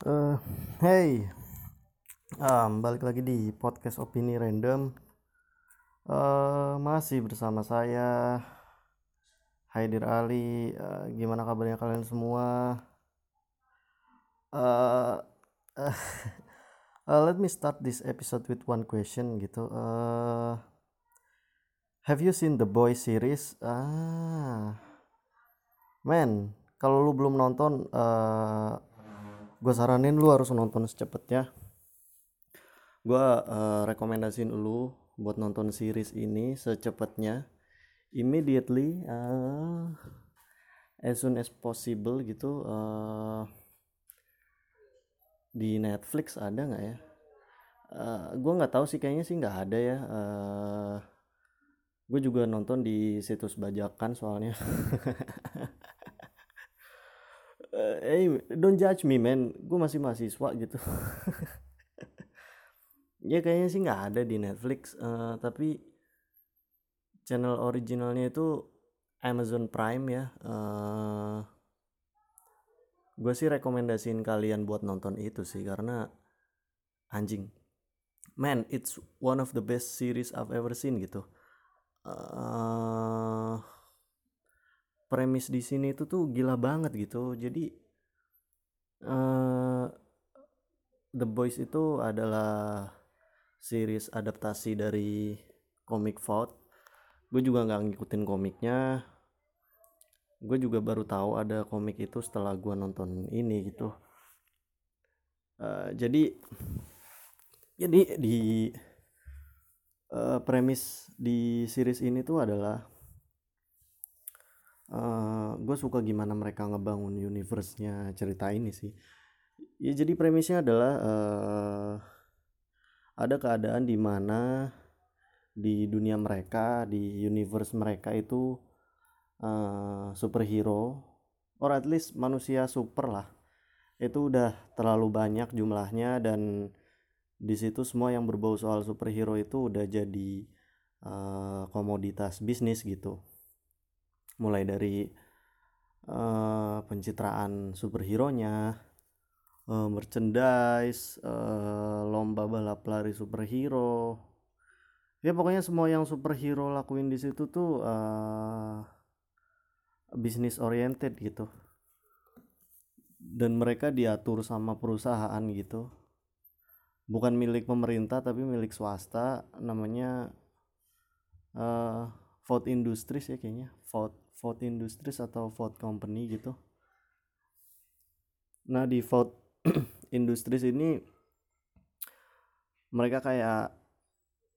Eh, hey, um, balik lagi di podcast opini random. Eh, masih bersama saya Haidir Ali. Eh, gimana kabarnya kalian semua? Eh, eh, uh, let me start this episode with one question gitu. Eh, have you seen the Boy series? Ah, man, kalau lu belum nonton, eh gue saranin lu harus nonton secepatnya gue uh, rekomendasiin lu buat nonton series ini secepatnya immediately uh, as soon as possible gitu uh, di Netflix ada nggak ya? Uh, gue nggak tahu sih kayaknya sih nggak ada ya. Uh, gue juga nonton di situs bajakan soalnya hey don't judge me man. Gue masih mahasiswa gitu. Ya kayaknya sih nggak ada di Netflix uh, tapi channel originalnya itu Amazon Prime ya uh, gue sih rekomendasiin kalian buat nonton itu sih karena anjing. Man it's one of the best series I've ever seen gitu. Uh, premis di sini itu tuh gila banget gitu. Jadi uh, The Boys itu adalah series adaptasi dari komik Vault. Gue juga nggak ngikutin komiknya. Gue juga baru tahu ada komik itu setelah gue nonton ini gitu. Uh, jadi jadi di uh, premis di series ini tuh adalah uh, eh, gue suka gimana mereka ngebangun universe-nya cerita ini sih. Ya jadi premisnya adalah uh, ada keadaan di mana di dunia mereka di universe mereka itu uh, superhero or at least manusia super lah. Itu udah terlalu banyak jumlahnya dan di situ semua yang berbau soal superhero itu udah jadi uh, komoditas bisnis gitu mulai dari uh, pencitraan superhero-nya, uh, merchandise, uh, lomba balap lari superhero. Ya pokoknya semua yang superhero lakuin di situ tuh uh, bisnis oriented gitu. Dan mereka diatur sama perusahaan gitu. Bukan milik pemerintah tapi milik swasta namanya uh, Ford Industries ya kayaknya. Ford Ford Industries atau Ford Company gitu. Nah di Ford Industries ini mereka kayak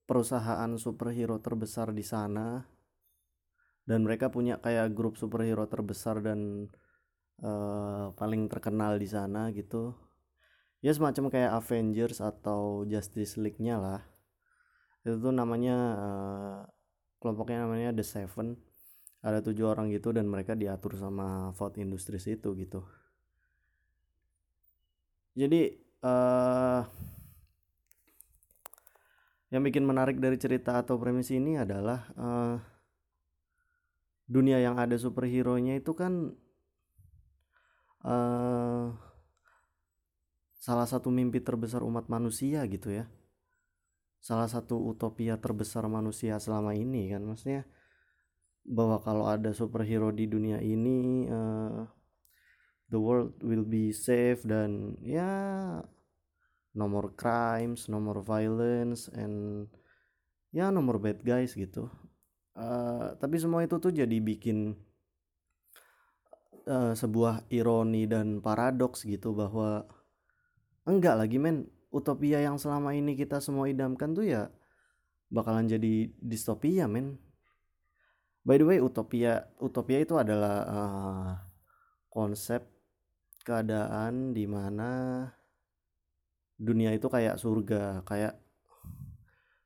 perusahaan superhero terbesar di sana. Dan mereka punya kayak grup superhero terbesar dan uh, paling terkenal di sana gitu. Ya semacam kayak Avengers atau Justice League-nya lah. Itu tuh namanya uh, kelompoknya namanya The Seven ada tujuh orang gitu dan mereka diatur sama Ford Industries itu gitu. Jadi uh, yang bikin menarik dari cerita atau premis ini adalah uh, dunia yang ada superhero nya itu kan uh, salah satu mimpi terbesar umat manusia gitu ya. Salah satu utopia terbesar manusia selama ini kan maksudnya bahwa kalau ada superhero di dunia ini uh, the world will be safe dan ya no more crimes, no more violence and ya no more bad guys gitu. Uh, tapi semua itu tuh jadi bikin uh, sebuah ironi dan paradoks gitu bahwa enggak lagi men utopia yang selama ini kita semua idamkan tuh ya bakalan jadi distopia men By the way, utopia utopia itu adalah uh, konsep keadaan di mana dunia itu kayak surga, kayak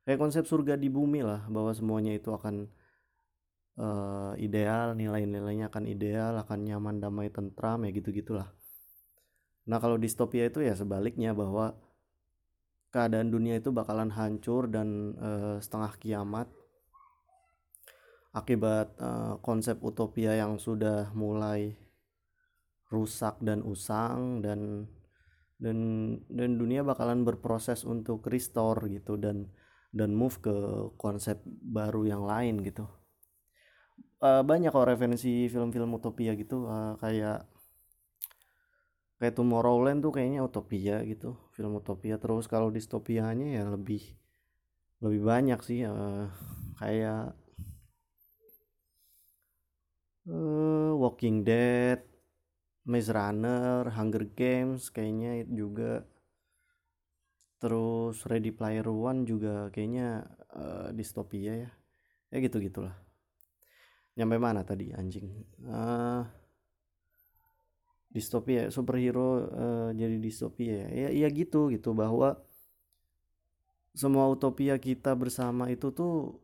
kayak konsep surga di bumi lah, bahwa semuanya itu akan uh, ideal, nilai-nilainya akan ideal, akan nyaman, damai, tentram ya gitu-gitulah. Nah, kalau distopia itu ya sebaliknya bahwa keadaan dunia itu bakalan hancur dan uh, setengah kiamat akibat uh, konsep utopia yang sudah mulai rusak dan usang dan dan dan dunia bakalan berproses untuk restore gitu dan dan move ke konsep baru yang lain gitu. Uh, banyak kok referensi film-film utopia gitu uh, kayak kayak Tomorrowland tuh kayaknya utopia gitu film utopia. Terus kalau distopianya ya lebih lebih banyak sih uh, kayak uh, Walking Dead Maze Runner, Hunger Games kayaknya juga. Terus Ready Player One juga kayaknya uh, distopia ya. Ya gitu gitulah nyampe mana tadi anjing? Uh, distopia superhero uh, jadi distopia ya ya gitu gitu. Bahwa semua utopia kita bersama itu tuh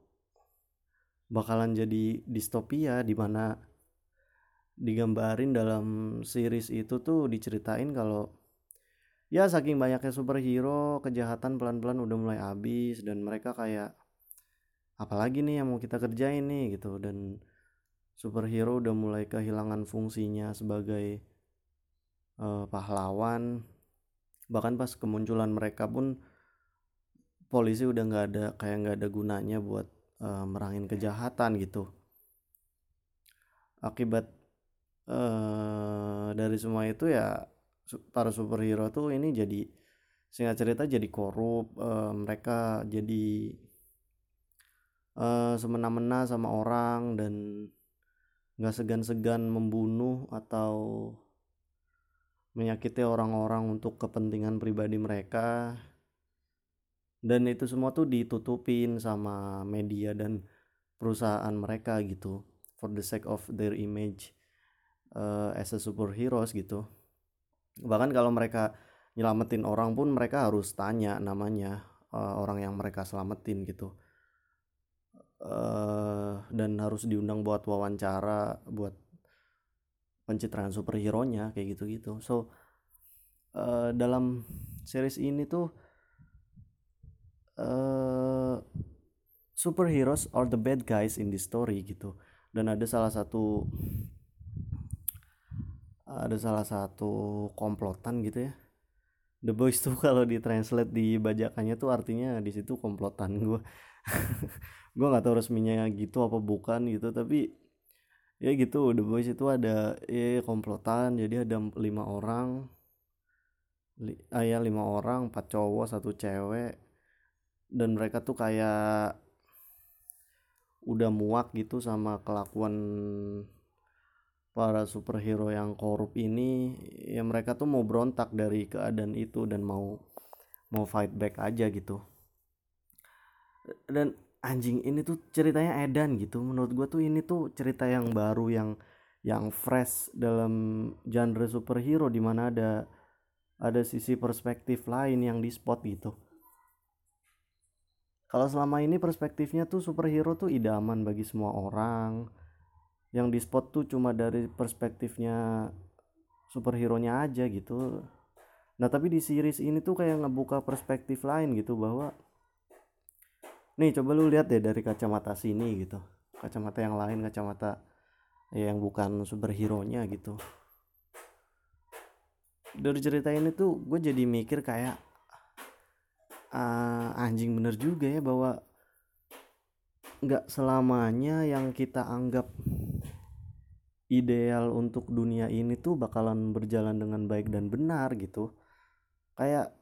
bakalan jadi distopia di mana digambarin dalam series itu tuh diceritain kalau ya saking banyaknya superhero kejahatan pelan-pelan udah mulai habis dan mereka kayak apalagi nih yang mau kita kerjain nih gitu. Dan superhero udah mulai kehilangan fungsinya sebagai uh, pahlawan. Bahkan pas kemunculan mereka pun polisi udah nggak ada kayak nggak ada gunanya buat uh, merangin kejahatan gitu. Akibat uh, dari semua itu ya para superhero tuh ini jadi singkat cerita jadi korup uh, mereka jadi uh, semena-mena sama orang dan nggak segan-segan membunuh atau menyakiti orang-orang untuk kepentingan pribadi mereka. Dan itu semua tuh ditutupin sama media dan perusahaan mereka gitu for the sake of their image uh, as a superheroes gitu. Bahkan kalau mereka nyelamatin orang pun mereka harus tanya namanya uh, orang yang mereka selamatin gitu. Uh, dan harus diundang buat wawancara buat pencitraan superhero nya kayak gitu gitu so uh, dalam series ini tuh uh, superheroes are the bad guys in this story gitu. Dan ada salah satu ada salah satu komplotan gitu ya. The Boys tuh kalau ditranslate di bajakannya tuh artinya di situ komplotan gue gue nggak tahu resminya gitu apa bukan gitu tapi ya gitu The Boys itu ada ya komplotan. Jadi ada lima orang. Li, ah ya lima orang empat cowok satu cewek. Dan mereka tuh kayak udah muak gitu sama kelakuan para superhero yang korup ini ya mereka tuh mau berontak dari keadaan itu dan mau mau fight back aja gitu. Dan anjing ini tuh ceritanya edan gitu. Menurut gue tuh ini tuh cerita yang baru yang yang fresh dalam genre superhero di mana ada ada sisi perspektif lain yang di spot gitu. Kalau selama ini perspektifnya tuh superhero tuh idaman bagi semua orang yang di spot tuh cuma dari perspektifnya superhero nya aja gitu. Nah tapi di series ini tuh kayak ngebuka perspektif lain gitu bahwa nih coba lu lihat deh dari kacamata sini gitu. Kacamata yang lain kacamata yang bukan superhero nya gitu. Dari cerita ini tuh gue jadi mikir kayak uh, anjing bener juga ya bahwa nggak selamanya yang kita anggap ideal untuk dunia ini tuh bakalan berjalan dengan baik dan benar gitu. Kayak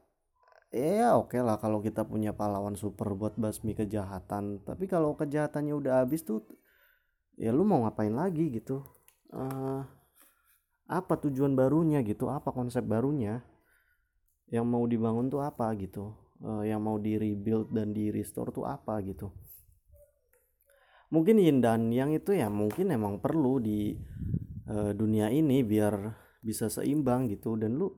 ya oke okay lah kalau kita punya pahlawan super buat basmi kejahatan. Tapi kalau kejahatannya udah habis tuh ya lu mau ngapain lagi gitu? Uh, apa tujuan barunya gitu? Apa konsep barunya? Yang mau dibangun tuh apa gitu? Uh, yang mau di rebuild dan di restore tuh apa gitu mungkin yin dan yang itu ya mungkin emang perlu di uh, dunia ini biar bisa seimbang gitu. Dan lu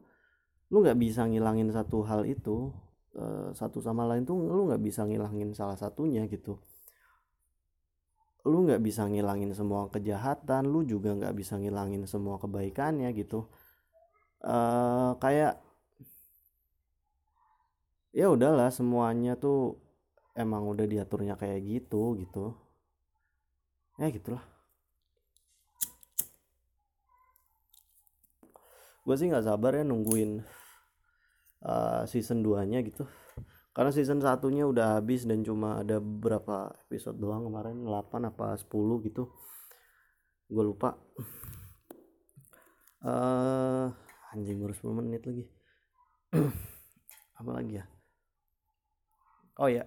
lu nggak bisa ngilangin satu hal itu uh, satu sama lain tuh lu nggak bisa ngilangin salah satunya gitu. Lu nggak bisa ngilangin semua kejahatan lu juga nggak bisa ngilangin semua kebaikannya gitu. Uh, kayak ya udahlah semuanya tuh emang udah diaturnya kayak gitu gitu ya gitulah. Gue sih nggak sabar ya nungguin uh, season 2 nya gitu. Karena season satunya udah habis dan cuma ada berapa episode doang kemarin 8 apa 10 gitu. Gue lupa. Uh, anjing baru 10 menit lagi. Apa lagi ya? Oh ya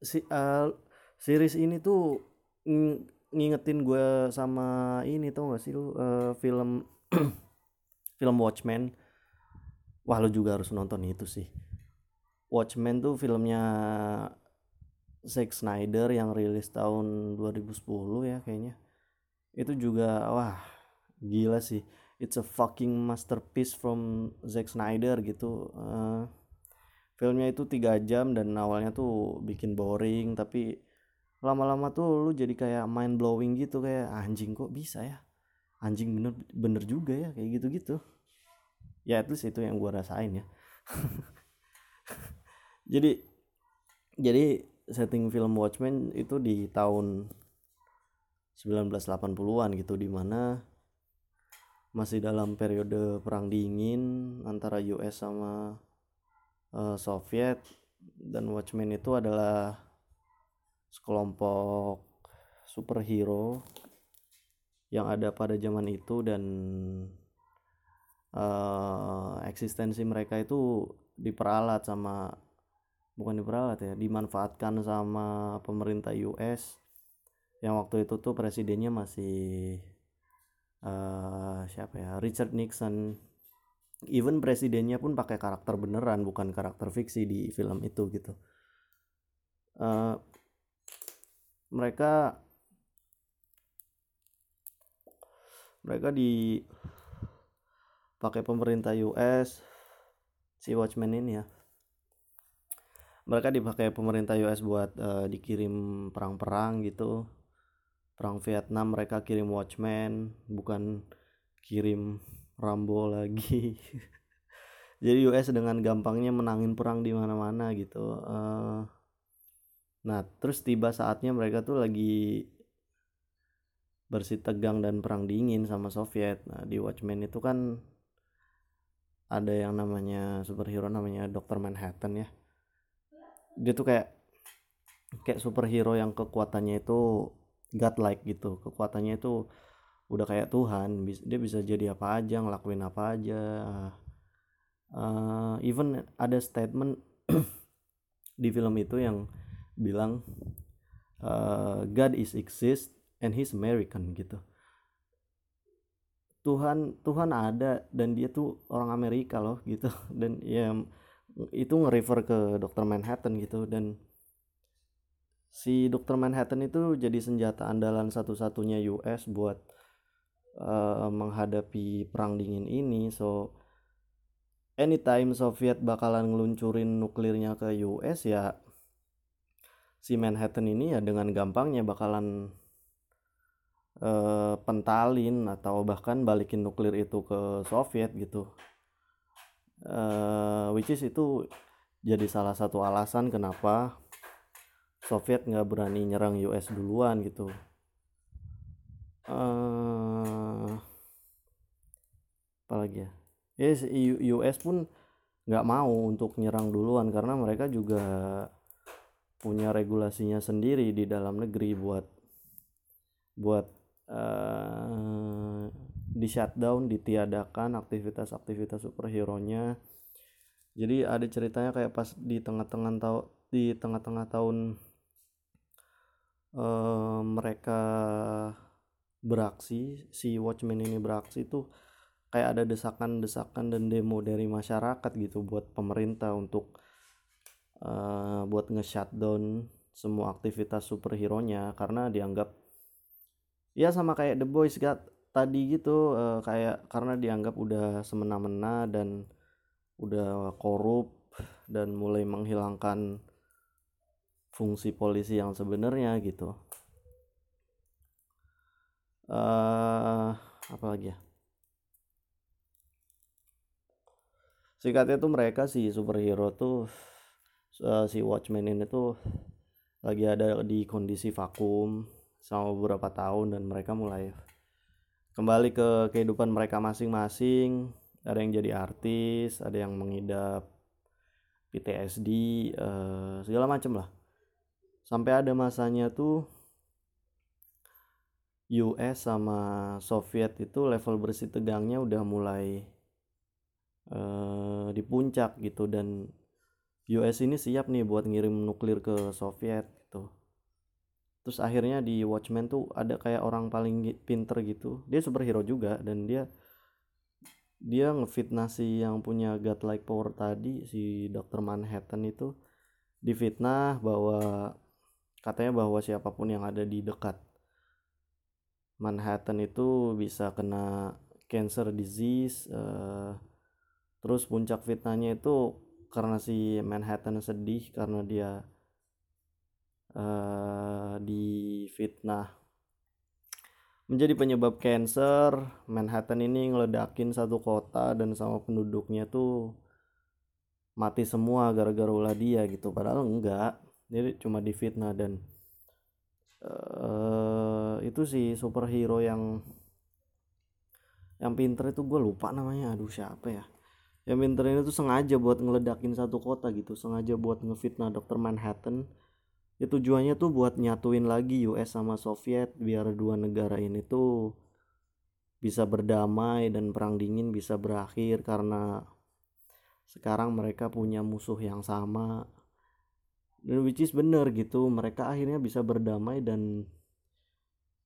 si uh, series ini tuh ngingetin gue sama ini tau gak sih lu uh, film film Watchmen. Wah lu juga harus nonton itu sih. Watchmen tuh filmnya Zack Snyder yang rilis tahun 2010 ya kayaknya. Itu juga wah gila sih. It's a fucking masterpiece from Zack Snyder gitu. Uh, filmnya itu tiga jam dan awalnya tuh bikin boring tapi lama-lama tuh lu jadi kayak mind blowing gitu kayak anjing kok bisa ya? Anjing bener bener juga ya kayak gitu gitu ya at least itu yang gua rasain ya. Jadi jadi setting film Watchmen itu di tahun 1980-an gitu di mana masih dalam periode perang dingin antara US sama uh, Soviet dan Watchmen itu adalah sekelompok superhero yang ada pada zaman itu dan uh, eksistensi mereka itu diperalat sama bukan diperalat ya dimanfaatkan sama pemerintah US yang waktu itu tuh presidennya masih uh, siapa ya Richard Nixon. Even presidennya pun pakai karakter beneran bukan karakter fiksi di film itu gitu. Uh, mereka mereka di pakai pemerintah US si Watchmen ini ya. Mereka dipakai pemerintah US buat uh, dikirim perang-perang gitu. Perang Vietnam mereka kirim Watchmen bukan kirim Rambo lagi. Jadi US dengan gampangnya menangin perang di mana-mana gitu uh, nah terus tiba saatnya mereka tuh lagi bersih tegang dan perang dingin sama Soviet. Nah di Watchmen itu kan ada yang namanya superhero namanya Dr. Manhattan ya. Dia tuh kayak kayak superhero yang kekuatannya itu godlike gitu. Kekuatannya itu udah kayak Tuhan. Dia bisa jadi apa aja ngelakuin apa aja. Uh, even ada statement di film itu yang bilang uh, God is exist and he's American gitu Tuhan Tuhan ada dan dia tuh orang Amerika loh gitu dan ya itu nge-refer ke Dr. Manhattan gitu dan si Dr. Manhattan itu jadi senjata andalan satu-satunya US buat uh, menghadapi perang dingin ini so anytime Soviet bakalan ngeluncurin nuklirnya ke US ya si Manhattan ini ya dengan gampangnya bakalan uh, pentalin atau bahkan balikin nuklir itu ke Soviet gitu. Uh, which is itu jadi salah satu alasan kenapa Soviet nggak berani nyerang US duluan gitu. Uh, apalagi ya? Yes, US pun nggak mau untuk nyerang duluan karena mereka juga punya regulasinya sendiri di dalam negeri buat buat uh, di shutdown ditiadakan aktivitas-aktivitas superhero nya jadi ada ceritanya kayak pas di tengah-tengah tahun di tengah-tengah tahun uh, mereka beraksi si Watchmen ini beraksi tuh kayak ada desakan-desakan dan demo dari masyarakat gitu buat pemerintah untuk uh, buat nge-shutdown semua aktivitas superhero nya karena dianggap ya sama kayak The Boys God tadi gitu uh, kayak karena dianggap udah semena-mena dan udah korup dan mulai menghilangkan fungsi polisi yang sebenarnya gitu. Uh, apa lagi ya? Singkatnya tuh mereka si superhero tuh uh, si Watchmen ini tuh lagi ada di kondisi vakum selama beberapa tahun dan mereka mulai kembali ke kehidupan mereka masing-masing. Ada yang jadi artis ada yang mengidap PTSD uh, segala macem lah. Sampai ada masanya tuh US sama Soviet itu level bersih tegangnya udah mulai uh, di puncak gitu dan US ini siap nih buat ngirim nuklir ke Soviet gitu terus akhirnya di Watchmen tuh ada kayak orang paling pinter gitu dia superhero juga dan dia dia ngefitnah si yang punya godlike power tadi si Dr. Manhattan itu difitnah bahwa katanya bahwa siapa pun yang ada di dekat Manhattan itu bisa kena cancer disease uh, terus puncak fitnahnya itu karena si Manhattan sedih karena dia uh, difitnah. Menjadi penyebab cancer Manhattan ini ngeledakin satu kota dan sama penduduknya tuh mati semua gara-gara ulah dia gitu. Padahal enggak dia cuma difitnah dan uh, itu sih superhero yang yang pinter itu gue lupa namanya. Aduh siapa ya yang pinter ini tuh sengaja buat ngeledakin satu kota gitu sengaja buat ngefitnah dokter Manhattan. Ya tujuannya tuh buat nyatuin lagi US sama Soviet biar dua negara ini tuh bisa berdamai dan perang dingin bisa berakhir karena sekarang mereka punya musuh yang sama. Dan which is bener gitu mereka akhirnya bisa berdamai dan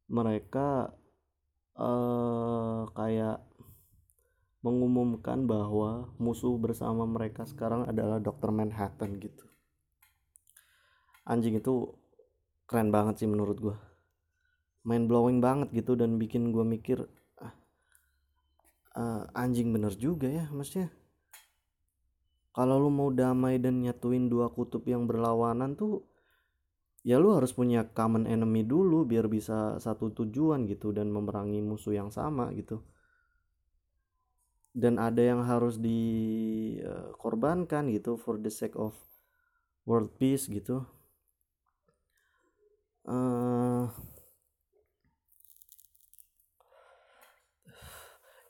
mereka uh, kayak mengumumkan bahwa musuh bersama mereka sekarang adalah Dr. Manhattan gitu. Anjing itu keren banget sih menurut gue main blowing banget gitu dan bikin gue mikir ah, uh, anjing bener juga ya maksudnya. Kalau lu mau damai dan nyatuin dua kutub yang berlawanan tuh ya lu harus punya common enemy dulu biar bisa satu tujuan gitu dan memerangi musuh yang sama gitu dan ada yang harus dikorbankan gitu for the sake of world peace gitu. Uh,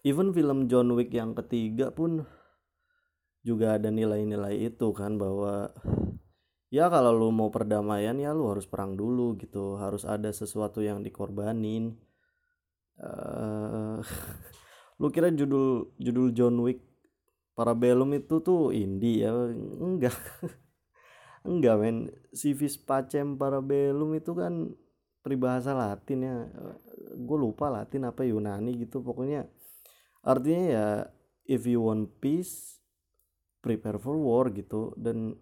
even film John Wick yang ketiga pun juga ada nilai-nilai itu kan bahwa ya kalau lu mau perdamaian ya lu harus perang dulu gitu. Harus ada sesuatu yang dikorbanin. Uh, lu kira judul judul John Wick Parabellum itu tuh indie ya? Enggak. Enggak men. Civis pacem parabellum itu kan peribahasa Latin ya. Gue lupa Latin apa Yunani gitu. Pokoknya artinya ya if you want peace prepare for war gitu. Dan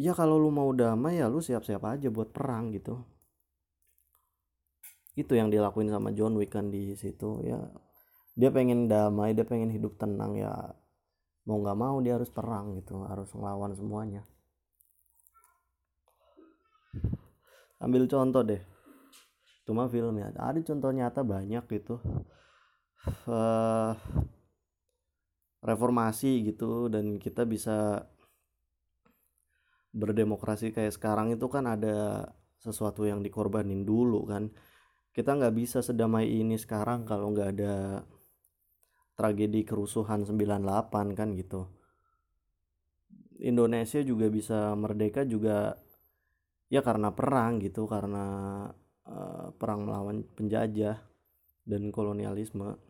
ya kalau lu mau damai ya lu siap-siap aja buat perang gitu itu yang dilakuin sama John Wick kan di situ ya. Dia pengen damai dia pengen hidup tenang ya. Mau nggak mau dia harus perang gitu harus ngelawan semuanya. Ambil contoh deh. Cuma film ya ada contoh nyata banyak gitu. Uh, reformasi gitu dan kita bisa berdemokrasi kayak sekarang itu kan ada sesuatu yang dikorbanin dulu kan kita nggak bisa sedamai ini sekarang kalau nggak ada tragedi kerusuhan 98 kan gitu. Indonesia juga bisa merdeka juga ya karena perang gitu karena uh, perang melawan penjajah dan kolonialisme.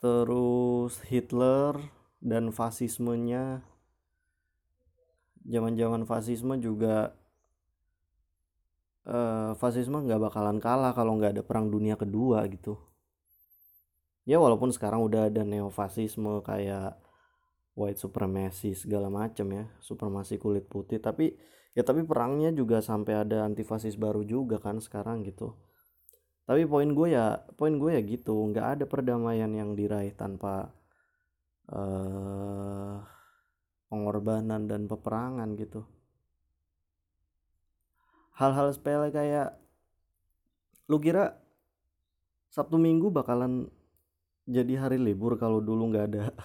Terus Hitler dan fasismenya zaman-zaman fasisme juga uh, fasisme nggak bakalan kalah kalau nggak ada perang dunia kedua gitu. Ya walaupun sekarang udah ada neofasisme kayak white supremacy segala macam ya supremasi kulit putih tapi ya tapi perangnya juga sampai ada antifasis baru juga kan sekarang gitu. Tapi poin gue ya poin gue ya gitu nggak ada perdamaian yang diraih tanpa uh, pengorbanan dan peperangan gitu hal-hal sepele kayak lu kira Sabtu Minggu bakalan jadi hari libur kalau dulu nggak ada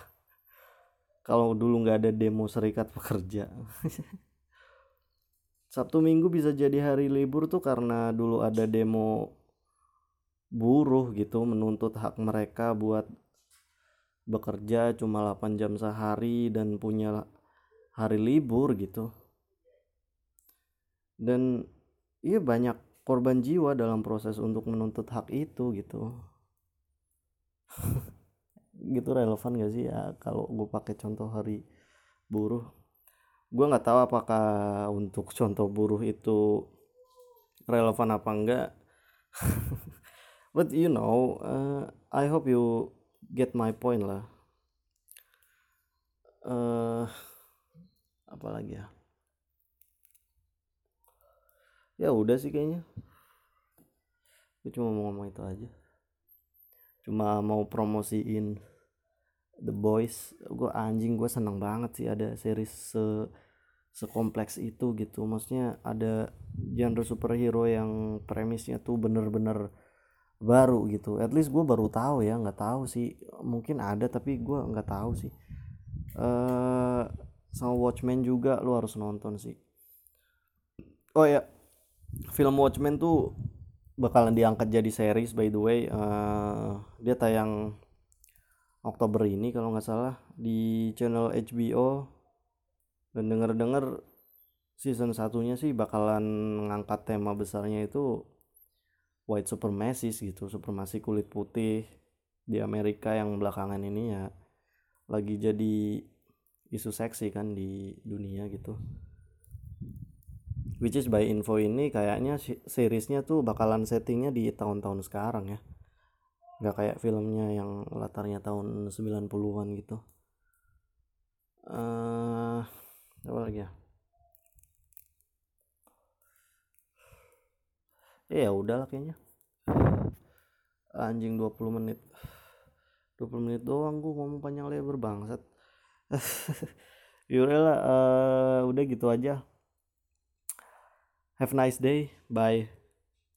kalau dulu nggak ada demo serikat pekerja? Sabtu Minggu bisa jadi hari libur tuh karena dulu ada demo buruh gitu menuntut hak mereka buat bekerja cuma 8 jam sehari dan punya hari libur gitu. Dan iya banyak korban jiwa dalam proses untuk menuntut hak itu gitu. Gitu relevan gak sih? Ya kalau gue pakai contoh hari buruh gue nggak tahu apakah untuk contoh buruh itu relevan apa enggak but you know uh, I hope you get my point lah. Uh, apa lagi ya ya udah sih kayaknya. Gue cuma mau ngomong itu aja. Cuma mau promosiin The Boys. Gue anjing gue seneng banget sih ada series se sekompleks itu gitu. Maksudnya ada genre superhero yang premisnya tuh bener-bener baru gitu. At least gue baru tahu ya nggak tahu sih. Mungkin ada tapi gue nggak tahu sih. Uh, sama Watchmen juga lu harus nonton sih. Oh ya film Watchmen tuh bakalan diangkat jadi series by the way. Uh, dia tayang Oktober ini kalau nggak salah di channel HBO dan denger-denger season satunya sih bakalan ngangkat tema besarnya itu white supremacy gitu supremasi kulit putih di Amerika yang belakangan ini ya lagi jadi isu seksi kan di dunia gitu which is by info ini kayaknya seriesnya tuh bakalan settingnya di tahun-tahun sekarang ya. Nggak kayak filmnya yang latarnya tahun 90-an gitu. Uh, apa lagi ya? Ya udahlah kayaknya. Anjing 20 menit. 20 menit doang gue ngomong panjang lebar bangsat. Yaudah lah uh, udah gitu aja have a nice day. Bye